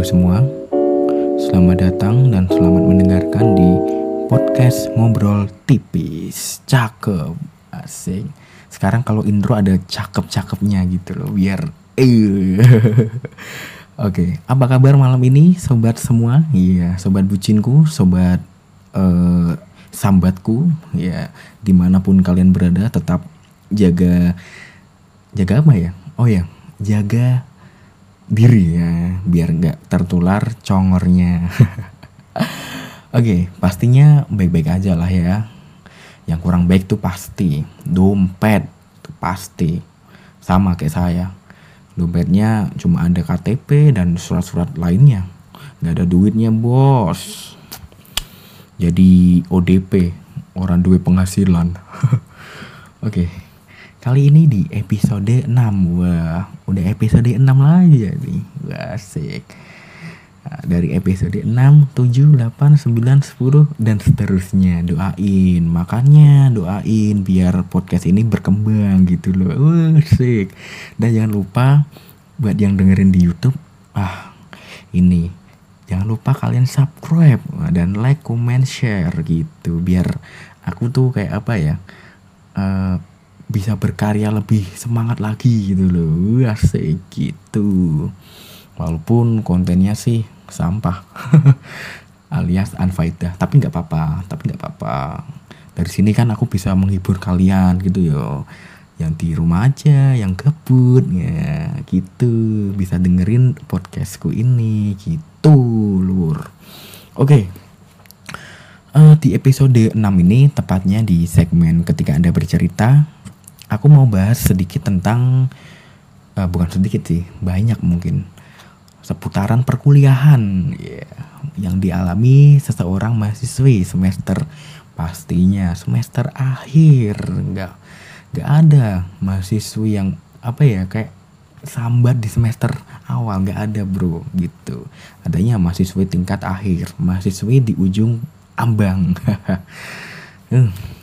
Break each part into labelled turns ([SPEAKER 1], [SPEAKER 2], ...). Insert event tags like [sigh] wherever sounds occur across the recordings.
[SPEAKER 1] Halo semua, selamat datang dan selamat mendengarkan di podcast ngobrol tipis. Cakep, asing. Sekarang kalau intro ada cakep-cakepnya gitu loh, biar eh. [laughs] Oke, apa kabar malam ini sobat semua? Iya, sobat bucinku, sobat eh, sambatku, ya di mana pun kalian berada tetap jaga jaga apa ya? Oh ya, jaga diri ya biar nggak tertular congornya. [laughs] Oke pastinya baik-baik aja lah ya. Yang kurang baik tuh pasti dompet tuh pasti. Sama kayak saya dompetnya cuma ada KTP dan surat-surat lainnya. Nggak ada duitnya bos. Jadi ODP orang duit penghasilan. [laughs] Oke Kali ini di episode 6 Wah udah episode 6 lagi nih asik. Nah, Dari episode 6, 7, 8, 9, 10 Dan seterusnya. Doain. Makanya doain biar podcast ini berkembang gitu loh. Asik. Dan jangan lupa Buat yang dengerin di Youtube Ah ini Jangan lupa kalian subscribe Dan like, comment, share gitu. Biar aku tuh kayak apa ya uh, bisa berkarya lebih semangat lagi gitu loh. Asik gitu. Walaupun kontennya sih sampah [laughs] alias unfaedah tapi nggak apa-apa tapi nggak apa-apa. Dari sini kan aku bisa menghibur kalian gitu yo. Yang di rumah aja yang kebut ya gitu. Bisa dengerin podcastku ini gitu lur oke. Okay. Uh, di episode 6 ini tepatnya di segmen ketika Anda bercerita aku mau bahas sedikit tentang uh, bukan sedikit sih banyak mungkin. Seputaran perkuliahan yeah, yang dialami seseorang mahasiswi semester pastinya semester akhir. Nggak nggak ada mahasiswi yang apa ya kayak sambat di semester awal. Nggak ada bro gitu. Adanya mahasiswi tingkat akhir mahasiswi di ujung ambang. Uh, [laughs]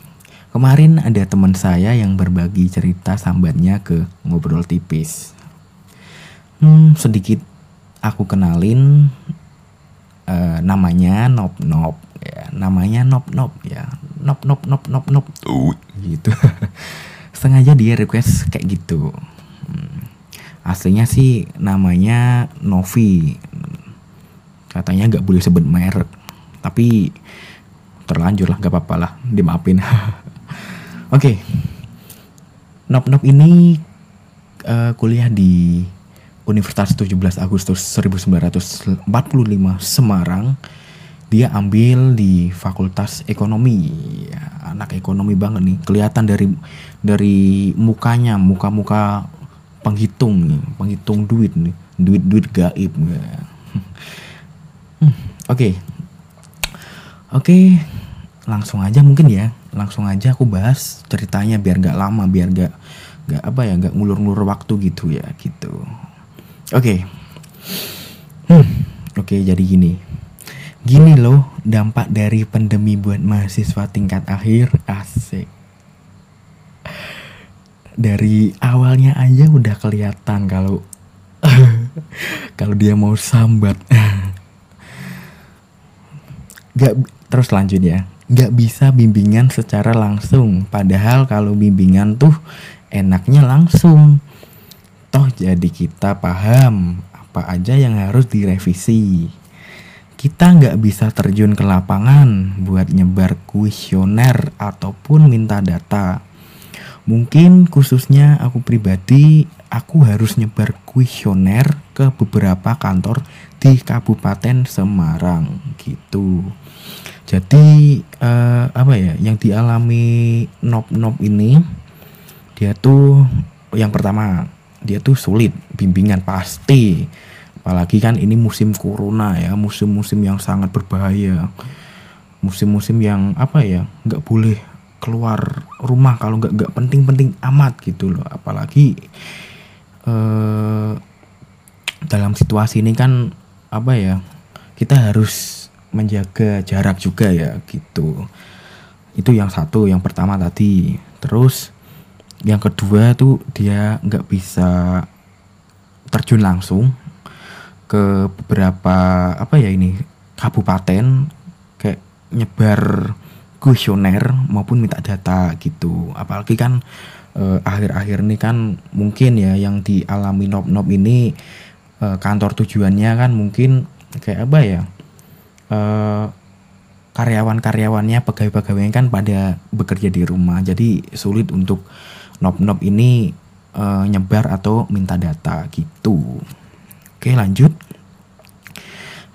[SPEAKER 1] Kemarin ada teman saya yang berbagi cerita sambatnya ke ngobrol tipis. Hmm, sedikit aku kenalin uh, namanya Nop Nop ya, namanya Nop Nop ya. Nop Nop Nop Nop Nop uh, gitu. [laughs] Sengaja dia request kayak gitu. Hmm, aslinya sih namanya Novi. Katanya nggak boleh sebut merek. Tapi terlanjur lah gak apa-apa lah dimaafin [laughs] Oke. Okay. Nop Nop ini uh, kuliah di Universitas 17 Agustus 1945 Semarang. Dia ambil di Fakultas Ekonomi. Ya, anak ekonomi banget nih. Kelihatan dari dari mukanya, muka-muka penghitung nih, penghitung duit nih, duit-duit gaib. Ya. [laughs] Oke. Okay. Oke, okay, langsung aja mungkin ya langsung aja aku bahas ceritanya biar gak lama biar gak gak apa ya gak ngulur-ngulur waktu gitu ya gitu. Oke. Okay. hmm, oke okay, jadi gini. Gini loh dampak dari pandemi buat mahasiswa tingkat akhir asik. Dari awalnya aja udah kelihatan kalau [laughs] kalau dia mau sambat. [laughs] Gak terus lanjut ya nggak bisa bimbingan secara langsung. Padahal kalau bimbingan tuh enaknya langsung. Toh jadi kita paham apa aja yang harus direvisi. Kita nggak bisa terjun ke lapangan buat nyebar kuesioner ataupun minta data. Mungkin khususnya aku pribadi aku harus nyebar kuesioner ke beberapa kantor di Kabupaten Semarang gitu jadi uh, apa ya yang dialami Nop Nop ini dia tuh yang pertama dia tuh sulit bimbingan pasti. Apalagi kan ini musim corona ya musim-musim yang sangat berbahaya. Musim-musim yang apa ya nggak boleh keluar rumah kalau nggak nggak penting-penting amat gitu loh. Apalagi eh, dalam situasi ini kan apa ya kita harus menjaga jarak juga ya gitu. Itu yang satu yang pertama tadi. Terus yang kedua tuh dia nggak bisa terjun langsung ke beberapa apa ya ini kabupaten kayak nyebar kuesioner maupun minta data gitu. Apalagi kan eh, akhir-akhir ini kan mungkin ya yang dialami nop-nop ini eh, kantor tujuannya kan mungkin kayak apa ya eh, karyawan-karyawannya pegawai-pegawainya kan pada bekerja di rumah. Jadi sulit untuk nop-nop ini eh, nyebar atau minta data gitu. Oke lanjut.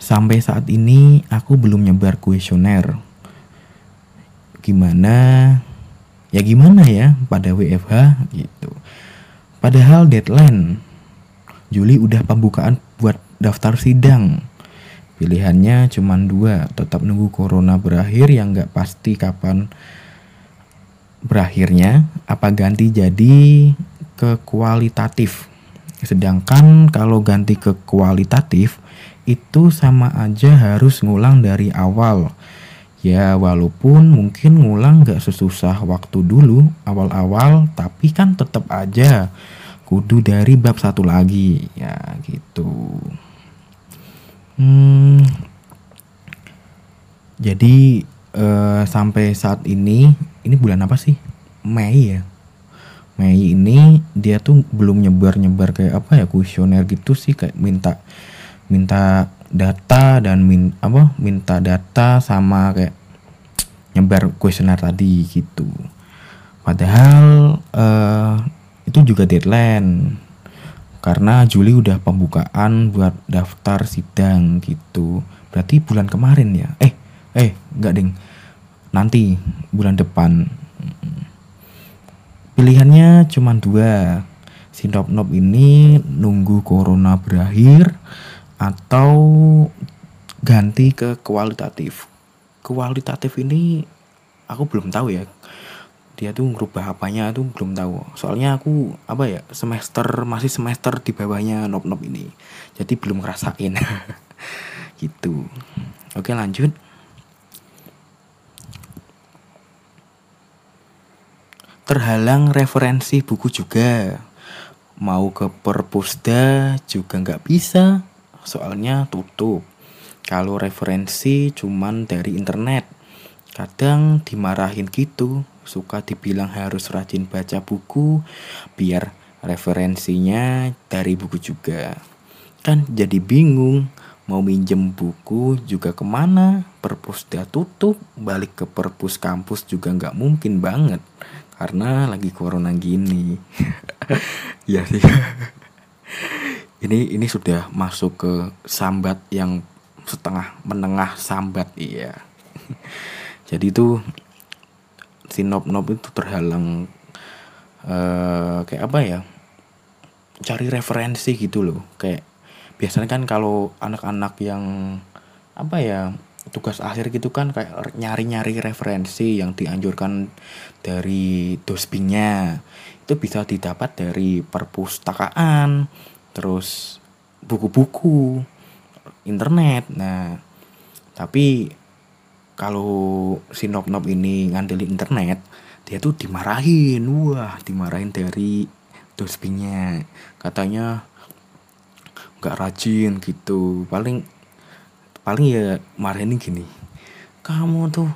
[SPEAKER 1] Sampai saat ini aku belum nyebar kuesioner. Gimana? Ya gimana ya pada WFH gitu. Padahal deadline Juli udah pembukaan buat daftar sidang pilihannya cuma dua tetap nunggu corona berakhir yang nggak pasti kapan berakhirnya apa ganti jadi ke kualitatif. Sedangkan kalau ganti ke kualitatif itu sama aja harus ngulang dari awal. Ya walaupun mungkin ngulang gak sesusah waktu dulu awal-awal tapi kan tetap aja kudu dari bab satu lagi. Ya gitu hmm, jadi eh, sampai saat ini ini bulan apa sih? Mei ya? Mei ini dia tuh belum nyebar-nyebar kayak apa ya kuesioner gitu sih kayak minta minta data dan min apa minta data sama kayak nyebar kuesioner tadi gitu. Padahal uh, itu juga deadline karena Juli udah pembukaan buat daftar sidang gitu. Berarti bulan kemarin ya? Eh eh enggak ding. Nanti bulan depan. Pilihannya cuma dua. Si nop nop ini nunggu corona berakhir atau ganti ke kualitatif. Kualitatif ini aku belum tahu ya dia tuh ngerubah apanya tuh belum tahu. Soalnya aku apa ya semester masih semester di bawahnya nop nop ini. Jadi belum ngerasain. [laughs] Gitu. Oke lanjut. Terhalang referensi buku juga. Mau ke perpusda juga nggak bisa. Soalnya tutup. Kalau referensi cuman dari internet. Kadang dimarahin gitu, suka dibilang harus rajin baca buku biar referensinya dari buku juga. Kan jadi bingung, mau minjem buku juga ke mana, perpusda tutup, balik ke perpus kampus juga nggak mungkin banget. Karena lagi corona gini. [laughs] ya sih [laughs] ini ini sudah masuk ke sambat yang setengah menengah sambat iya [laughs] jadi itu si nob nob itu terhalang uh, kayak apa ya cari referensi gitu loh. Kayak biasanya kan kalau anak-anak yang apa ya tugas akhir gitu kan kayak nyari-nyari referensi yang dianjurkan dari dosbingnya itu bisa didapat dari perpustakaan terus buku-buku internet. Nah tapi kalau si Nop Nop ini ngandelin internet dia tuh dimarahin. Wah dimarahin dari dosbingnya katanya nggak rajin gitu. Paling paling ya marahin gini kamu tuh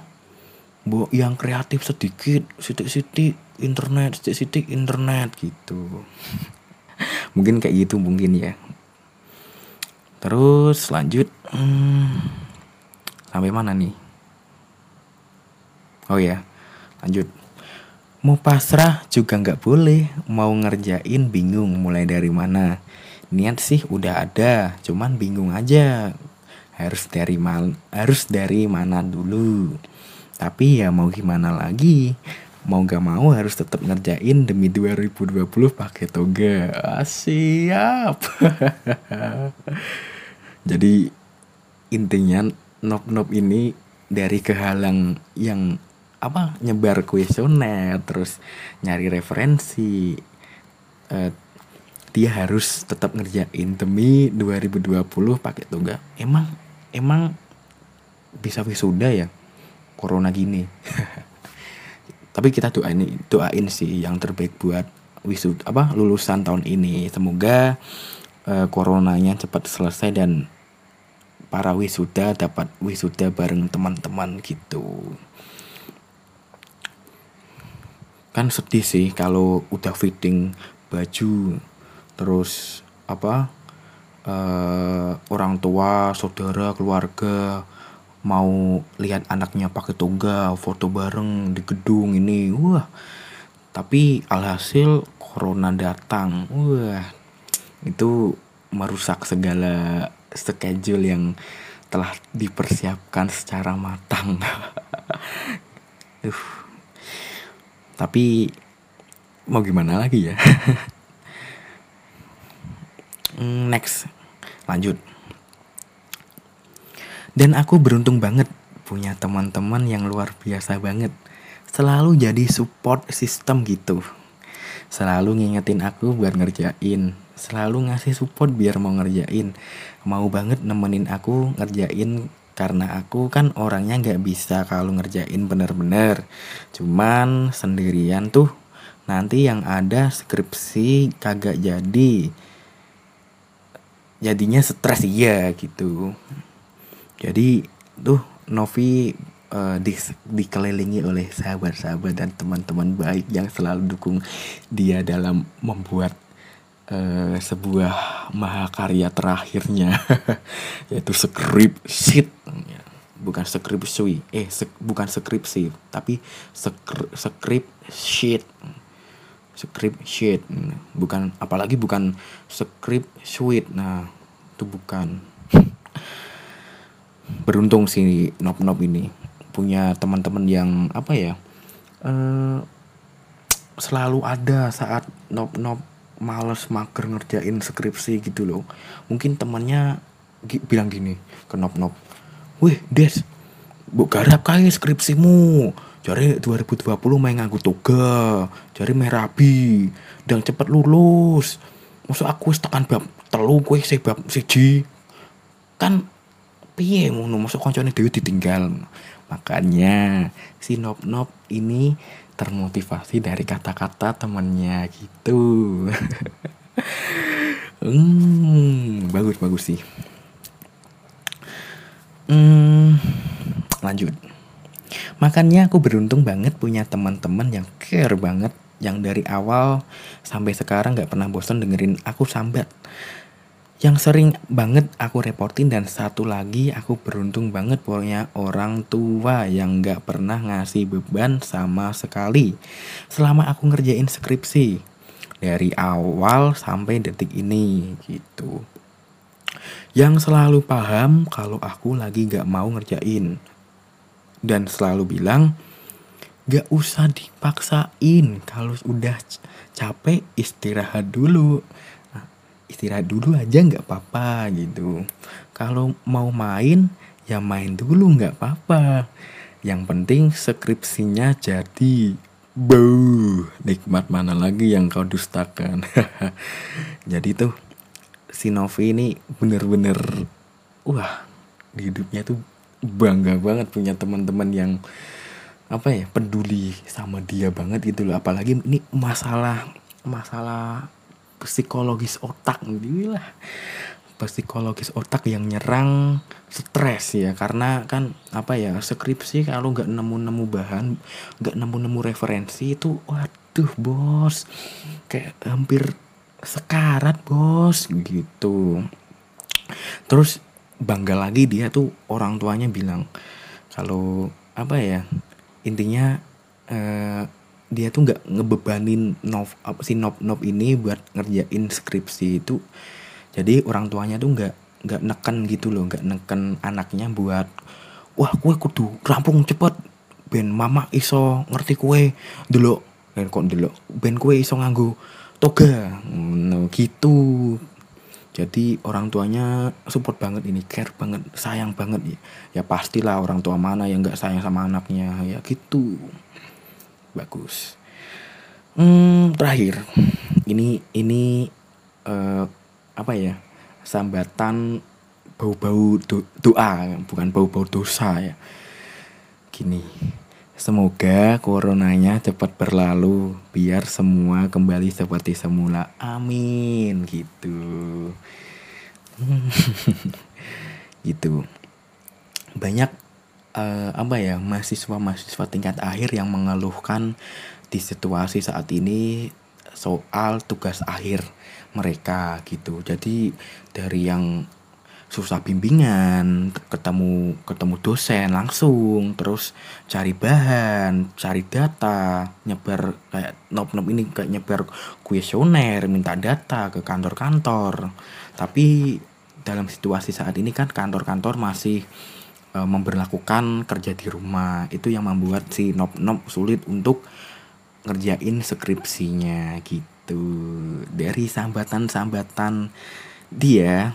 [SPEAKER 1] bu yang kreatif sedikit sidik-sidik internet sidik-sidik internet gitu. [laughs] Mungkin kayak gitu mungkin ya. Terus lanjut hmm, sampai mana nih oh ya lanjut. Mau pasrah juga nggak boleh mau ngerjain bingung mulai dari mana. Niat sih udah ada cuman bingung aja. Harus dari mal harus dari mana dulu. Tapi ya mau gimana lagi? Mau gak mau harus tetap ngerjain demi 2020 pakai toga. Ah, siap. [laughs] Jadi intinya nop nop ini dari kehalang yang apa nyebar kuesioner terus nyari referensi uh, dia harus tetap ngerjain demi 2020 pakai toga emang emang bisa wisuda ya? Corona gini. [laughs] Tapi kita doain doain sih yang terbaik buat wisud apa lulusan tahun ini. Semoga uh, coronanya cepat selesai dan para wisuda dapat wisuda bareng teman-teman gitu kan sedih sih kalau udah fitting baju terus apa uh, orang tua saudara keluarga mau lihat anaknya pakai toga foto bareng di gedung ini wah. Tapi alhasil corona datang wah. Itu merusak segala schedule yang telah dipersiapkan secara matang. [laughs] Uh. Tapi mau gimana lagi ya [laughs] hmm, next lanjut dan aku beruntung banget punya teman-teman yang luar biasa banget. Selalu jadi support system gitu. Selalu ngingetin aku buat ngerjain. Selalu ngasih support biar mau ngerjain. Mau banget nemenin aku ngerjain karena aku kan orangnya nggak bisa kalau ngerjain bener-bener. Cuman sendirian tuh nanti yang ada skripsi kagak jadi. Jadinya stres iya gitu jadi tuh Novi uh, di, dikelilingi oleh sahabat-sahabat dan teman-teman baik yang selalu dukung dia dalam membuat uh, sebuah mahakarya terakhirnya [laughs] yaitu skrip sheet bukan skripsi eh se bukan skripsi tapi skri skrip sheet. Skrip sheet bukan apalagi bukan skrip sheet nah itu bukan. [laughs] Beruntung sih Nop Nop ini punya teman-teman yang apa ya uh, selalu ada saat Nop Nop males mager ngerjain skripsi gitu loh. Mungkin temannya bilang gini ke Nop Nop wih Des. Bu garap kaya skripsimu. Cari 2020 main nganggu toga. Cari merabi dan cepet lulus. Masuk aku tekan bab telu kue si bab siji. Kan piye ngono? Masuk koncone dhewe ditinggal. Makanya si Nop Nop ini termotivasi dari kata-kata temannya gitu. [laughs] Hmm, bagus bagus sih hmm, lanjut. Makanya aku beruntung banget punya teman-teman yang care banget yang dari awal sampai sekarang gak pernah bosan dengerin aku sambat. Yang sering banget aku reportin dan satu lagi aku beruntung banget punya orang tua yang gak pernah ngasih beban sama sekali selama aku ngerjain skripsi dari awal sampai detik ini gitu yang selalu paham kalau aku lagi gak mau ngerjain. Dan selalu bilang gak usah dipaksain kalau udah capek istirahat dulu. Istirahat dulu aja nggak apa-apa gitu. Kalau mau main ya main dulu nggak apa-apa. Yang penting skripsinya jadi. Bau, nikmat mana lagi yang kau dustakan. [laughs] Jadi tuh si Novi ini bener-bener wah di hidupnya tuh bangga banget punya teman-teman yang apa ya peduli sama dia banget gitu loh. Apalagi ini masalah masalah psikologis otak. Lah psikologis otak yang nyerang stres ya. Karena kan apa ya skripsi kalau nggak nemu-nemu bahan nggak nemu-nemu referensi itu waduh bos. Kayak hampir sekarat bos gitu. Terus bangga lagi dia tuh orang tuanya bilang kalau apa ya intinya eh, dia tuh nggak ngebebanin nov apa si nop nop ini buat ngerjain skripsi itu. Jadi orang tuanya tuh nggak nggak neken gitu loh nggak neken anaknya buat wah kue kudu rampung cepet ben mama iso ngerti kue dulu ben kok dulu ben kue iso nganggu toga. Gitu. Jadi orang tuanya support banget ini care banget sayang banget. Ya ya pastilah orang tua mana yang nggak sayang sama anaknya ya gitu. Bagus. Hmm, terakhir. Ini ini uh, apa ya? Sambatan bau-bau do, doa bukan bau-bau dosa ya. Gini Semoga coronanya cepat berlalu biar semua kembali seperti semula. Amin gitu. [laughs] gitu. Banyak uh, apa ya mahasiswa-mahasiswa tingkat akhir yang mengeluhkan di situasi saat ini soal tugas akhir mereka gitu. Jadi dari yang susah bimbingan ketemu ketemu dosen langsung terus cari bahan cari data nyebar kayak nop nop ini kayak nyebar kuesioner minta data ke kantor-kantor. Tapi dalam situasi saat ini kan kantor-kantor masih e, memperlakukan kerja di rumah. Itu yang membuat si nop nop sulit untuk ngerjain skripsinya gitu. Dari sambatan-sambatan dia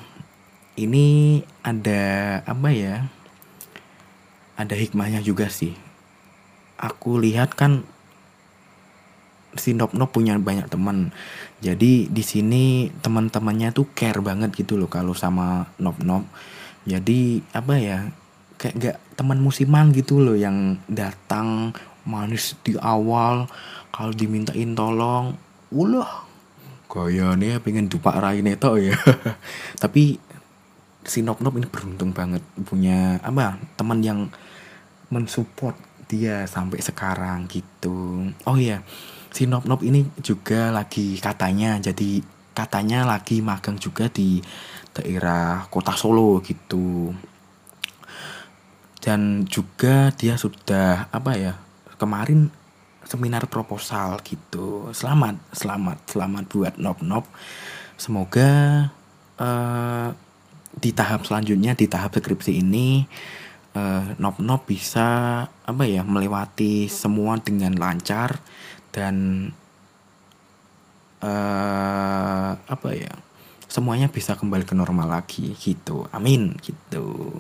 [SPEAKER 1] ini ada apa ya ada hikmahnya juga sih. Aku lihat kan si Nop Nop punya banyak teman. Jadi di sini teman-temannya tuh care banget gitu loh kalau sama Nop Nop jadi apa ya kayak gak teman musiman gitu loh yang datang manis di awal kalau dimintain tolong ulah nih pengen dupak rai neto ya. [laughs] Tapi si Nop Nop ini beruntung banget punya apa teman yang mensupport dia sampai sekarang gitu. Oh iya si Nop Nop ini juga lagi katanya jadi katanya lagi magang juga di daerah kota Solo gitu. Dan juga dia sudah apa ya kemarin seminar proposal gitu. Selamat selamat selamat buat Nop Nop semoga uh, di tahap selanjutnya di tahap skripsi ini uh, Nop Nop bisa apa ya melewati semua dengan lancar dan uh, apa ya semuanya bisa kembali ke normal lagi gitu. Amin gitu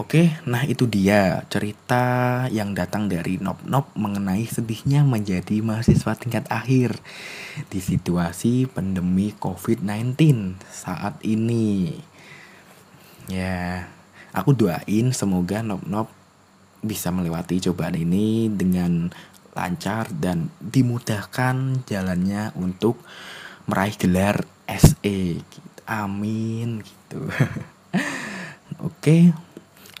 [SPEAKER 1] Oke, nah itu dia cerita yang datang dari Nop Nop mengenai sedihnya menjadi mahasiswa tingkat akhir di situasi pandemi COVID-19 saat ini. Ya, aku doain semoga Nop Nop bisa melewati cobaan ini dengan lancar dan dimudahkan jalannya untuk meraih gelar SE. Amin gitu. [laughs] Oke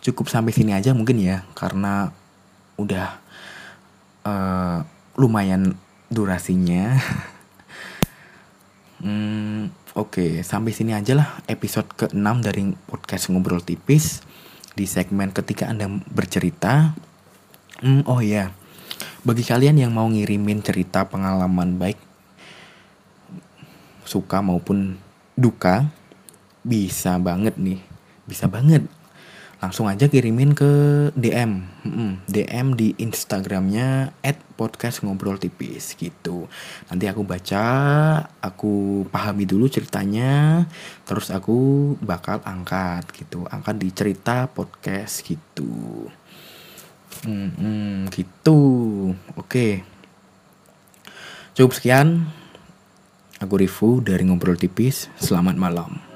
[SPEAKER 1] cukup sampai sini aja mungkin ya karena udah uh, lumayan durasinya. [laughs] hmm, Oke, okay, sampai sini aja lah episode ke-6 dari podcast Ngobrol Tipis di segmen ketika Anda bercerita. Hmm, oh ya, bagi kalian yang mau ngirimin cerita pengalaman baik suka maupun duka bisa banget nih bisa banget langsung aja kirimin ke DM hmm, DM di Instagramnya at podcast ngobrol tipis gitu. Nanti aku baca aku pahami dulu ceritanya terus aku bakal angkat gitu. Angkat di cerita podcast gitu. Hmm, hmm, gitu. Oke. Cukup sekian. Aku Rifu dari ngobrol tipis. Selamat malam